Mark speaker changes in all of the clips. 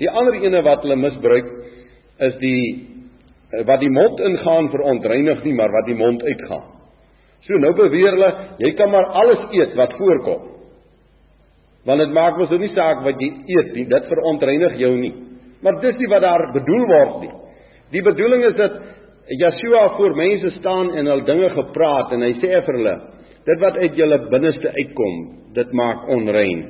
Speaker 1: Die ander ene wat hulle misbruik is die wat die mond ingaan verontreinig nie, maar wat die mond uitgaan. So nou beweer hulle, jy kan maar alles eet wat voorkom. Want dit maak mos nou nie saak wat jy eet nie, dit verontreinig jou nie. Maar dis nie wat daar bedoel word nie. Die bedoeling is dat Yeshua voor mense staan en al dinge gepraat en hy sê vir hulle, dit wat uit julle binneste uitkom, dit maak onrein.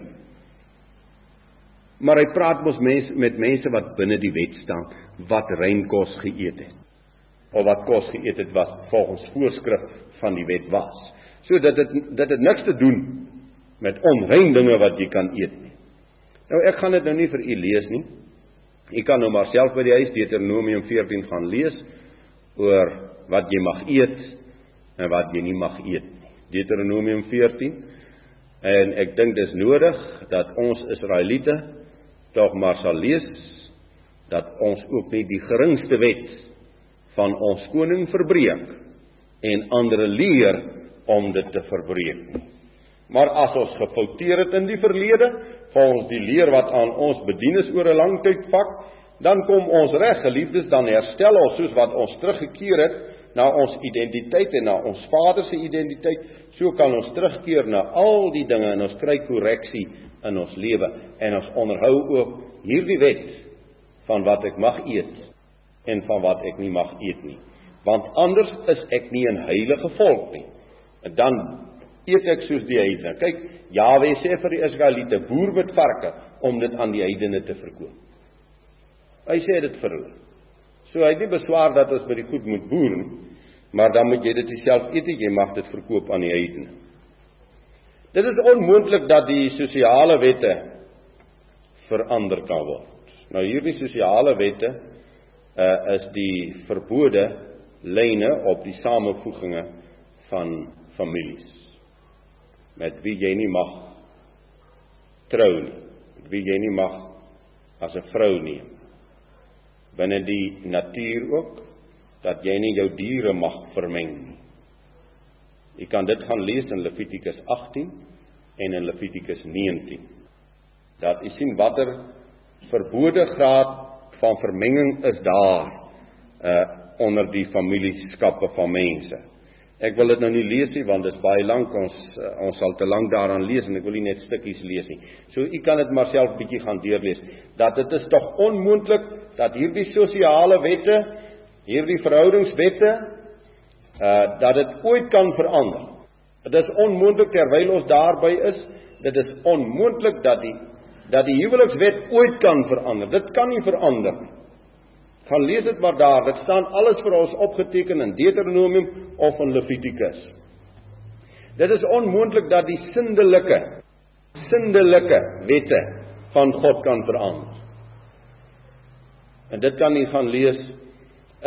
Speaker 1: Maar hy praat mos mense met mense wat binne die wet staan, wat rein kos geëet het. Of wat kos geëet het wat volgens voorskrif van die wet was. So dat dit dit het niks te doen met onrein dinge wat jy kan eet nie. Nou ek gaan dit nou nie vir u lees nie. U kan nou maar self by die huis Deuteronomium 14 gaan lees oor wat jy mag eet en wat jy nie mag eet nie. Deuteronomium 14 en ek dink dis nodig dat ons Israeliete tog maar sal lees dat ons ook nie die geringste wet van ons koning verbreek en ander leer om dit te verbreek nie. Maar as ons gefouteer het in die verlede, volgens die leer wat aan ons bedien is oor 'n lang tydvak, dan kom ons reg, geliefdes, dan herstel ons soos wat ons teruggekeer het na ons identiteit en na ons Vader se identiteit, so kan ons terugkeer na al die dinge en ons kry korreksie in ons lewe en ons onderhou ook hierdie wet van wat ek mag eet en van wat ek nie mag eet nie. Want anders is ek nie 'n heilige volk nie. En dan eet ek soos die heidene. Kyk, Jawe sê vir die Israeliete: "Boer met varke om dit aan die heidene te verkoop." Hy sê dit vir hulle. So hy het nie beswaar dat ons by die goed moet boer nie, maar dan moet jy dit self eet, jy mag dit verkoop aan die heidene. Dit is onmoontlik dat die sosiale wette verander kan word. Nou hierdie sosiale wette uh is die verbode lyne op die samevoeginge van families met wie jy nie mag trou nie, met wie jy nie mag as 'n vrou neem. Binne die natuur ook dat jy nie jou diere mag vermeng nie. Jy kan dit gaan lees in Levitikus 18 en in Levitikus 19. Dat jy sien watter verbode graad van vermenging is daar uh onder die familieskappe van mense. Ek wil dit nou nie lees nie want dit is baie lank ons uh, ons sal te lank daaraan lees en ek wil nie net stukkies lees nie. So u kan dit maar self bietjie gaan deurlees. Dat dit is tog onmoontlik dat hierdie sosiale wette, hierdie verhoudingswette uh dat dit ooit kan verander. Dit is onmoontlik terwyl ons daarby is. Dit is onmoontlik dat die dat die huwelikswet ooit kan verander. Dit kan nie verander nie. Gaan lees dit maar daar. Dit staan alles vir ons opgeteken in Deuteronomium of in Levitikus. Dit is onmoontlik dat die sindelike sindelike wette van God kan verander. En dit kan jy gaan lees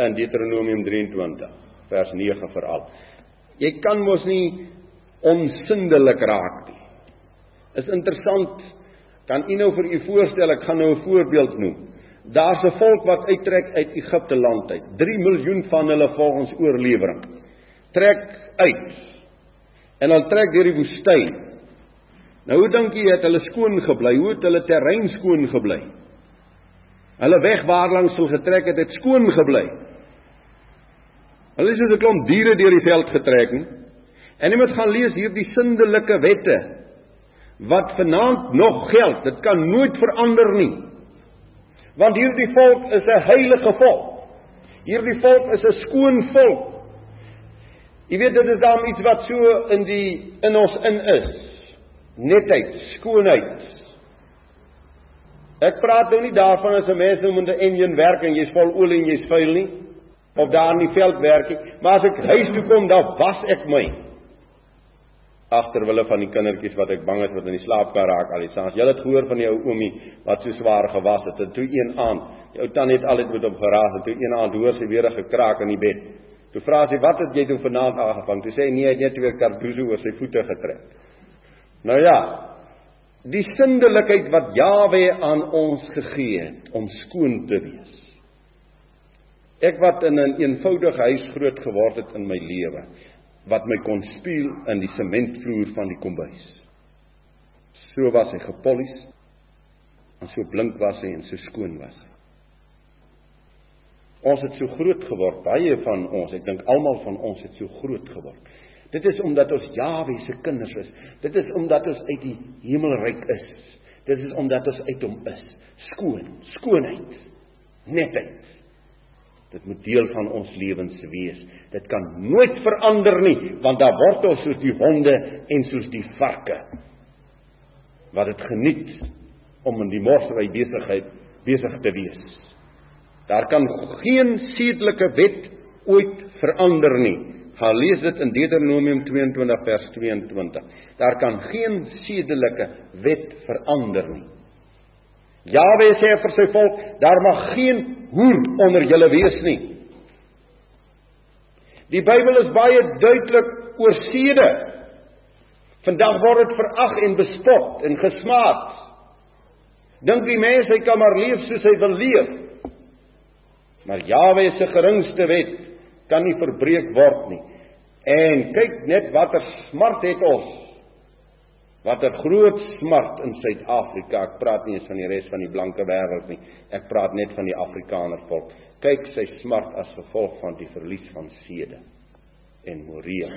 Speaker 1: in Deuteronomium 23 vers 9 veral. Jy kan mos nie onsindelik raak nie. Is interessant. Kan u nou vir u voorstel ek gaan nou 'n voorbeeld noem. Daar's 'n volk wat uittrek uit Egipte land uit. 3 miljoen van hulle volgens oorlewering. Trek uit. En hulle trek deur die woestyn. Nou hoe dink jy het hulle skoon gebly? Hoe het hulle terrein skoon gebly? Hulle weg waarlangs hulle getrek het, het skoon gebly. Hulle is soos 'n klomp diere deur die veld getrek nie. En jy moet gaan lees hierdie sindelike wette wat vanaand nog geld. Dit kan nooit verander nie. Want hierdie volk is 'n heilige volk. Hierdie volk is 'n skoon volk. Jy weet dit is daarom iets wat so in die in ons in is. Netheid, skoonheid. Ek praat nou nie daarvan as 'n mens nou moet 'n enjin werk en jy's vol olie en jy's vuil nie of daar in die veld werk nie, maar as ek huis toe kom, dan was ek my agter wille van die kindertjies wat ek bang is wat in die slaap kan raak al die saans. Jy het gehoor van jou oomie wat so swaar gewas het en toe een aand, jou tannie het altyd met hom geraas en toe een aand hoor sy weer 'n gekraak in die bed. Toe vra sy, "Wat het jy doen vanaand aangevang?" Toe sê hy, "Nee, hy het net weer kardoese oor sy voete getrek." Nou ja, die sindelikheid wat Jawe aan ons gegee het om skoon te wees. Ek wat in 'n een eenvoudige huis groot geword het in my lewe, wat my kon speel in die sementvloer van die kombuis. So was hy gepolies. En so blink was hy en so skoon was hy. Ons het so groot geword, baie van ons, ek dink almal van ons het so groot geword. Dit is omdat ons Jahwe se kinders is. Dit is omdat ons uit die hemelryk is. Dit is omdat ons uit hom is. Skoon, skoonheid, netheid. Dit moet deel van ons lewens wees. Dit kan nooit verander nie, want daar word ons soos die honde en soos die varke wat dit geniet om in die morsery besigheid besig te wees. Daar kan geen sedelike wet ooit verander nie. Gaan lees dit in Deuteronomium 22 vers 22. Daar kan geen sedelike wet verander nie. Jaweh sê vir sy volk, daar mag geen hoer onder julle wees nie. Die Bybel is baie duidelik oor sede. Vandag word dit verag en bespot en gesmaak. Dink die mens hy kan maar leef soos hy wil leef. Maar Jaweh se geringste wet kan nie verbreek word nie. En kyk net watter smart het ons. Watter groot smart in Suid-Afrika. Ek praat nie eens van die res van die blanke wêreld nie. Ek praat net van die Afrikaner volk. Kyk sy smart as gevolg van die verlies van sede en moreel.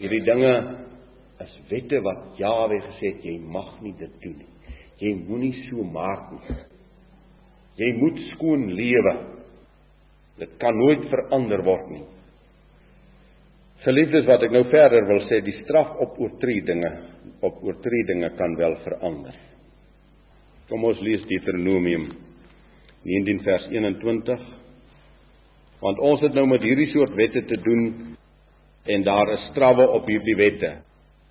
Speaker 1: Hierdie dinge is wette wat Jaweh gesê het jy mag nie dit doen nie. Jy moenie so maak nie. Jy moet skoon lewe. Dit kan nooit verander word nie. Geliefdes, wat ek nou verder wil sê, die straf op oortredinge, op oortredinge kan wel verander. Kom ons lees Deuteronomium 19 vers 21. Want ons het nou met hierdie soort wette te doen en daar is strawwe op hierdie wette.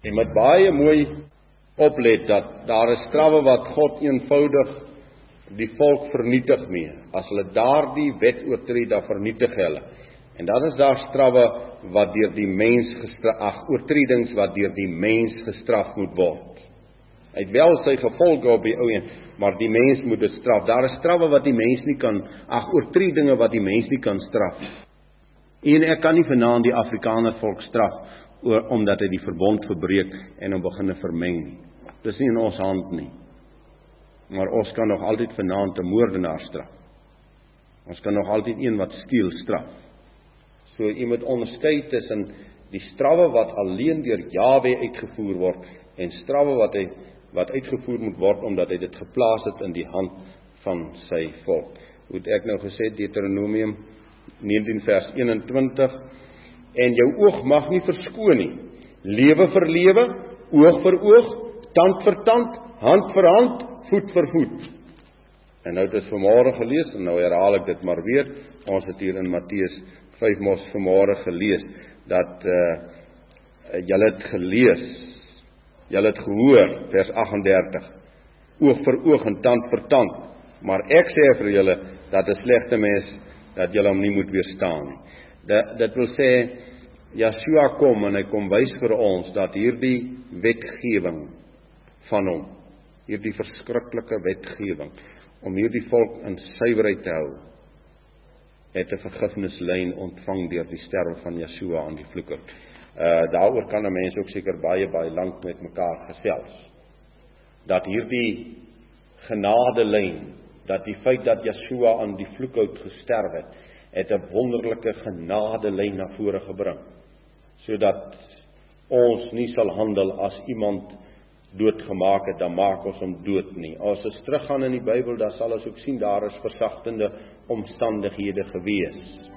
Speaker 1: En met baie mooi oplet dat daar is strawwe wat God eenvoudig die volk vernietig mee. As hulle daardie wet oortree, dan vernietig hulle. En dan is daar strawwe wat deur die mens gestraf, oortredings wat deur die mens gestraf moet word. Hy het wel sy gevolge op die ou een, maar die mens moet dit straf. Daar is strawwe wat die mens nie kan, ag oortredinge wat die mens nie kan straf nie. En ek kan nie vanaand die Afrikaner volk straf oor omdat hy die verbond verbreek en hom begin vermeng nie. Dis nie in ons hand nie. Maar ons kan nog altyd vanaand 'n moordenaar straf. Ons kan nog altyd een wat steel straf. So jy moet onderskei tussen die strawwe wat alleen deur Jawe uitgevoer word en strawwe wat hy wat uitgevoer moet word omdat hy dit geplaas het in die hand van sy volk. Hoe het ek nou gesê Deuteronomium 19 vers 21 en jou oog mag nie verskoon nie. Lewe vir lewe, oog vir oog, tand vir tand, hand vir hand, voet vir voet. En nou het ons vanmôre gelees en nou herhaal ek dit maar weer. Ons het hier in Matteus 5 mos vanmôre gelees dat uh julle het gelees. Julle het gehoor vers 38. Oog vir oog en tand vir tand. Maar ek sê vir julle dat 'n slegte mens dat julle hom nie moet weerstaan nie. Dit dit wil sê Yeshua kom en hy kom wys vir ons dat hierdie wetgewing van hom hierdie verskriklike wetgewing om hierdie volk in suiwerheid te hou het 'n vergifnislyn ontvang deur die sterwe van Yeshua aan die vloeker. Uh daaroor kan 'n mens ook seker baie baie lank met mekaar gesels. Dat hierdie genadelyn, dat die feit dat Yeshua aan die vloekhout gesterf het, het 'n wonderlike genadelyn na vore gebring sodat ons nie sal handel as iemand doodgemaak het, dan maak ons hom dood nie. As ons teruggaan in die Bybel, dan sal ons ook sien daar is versagtende omstandighede gewees.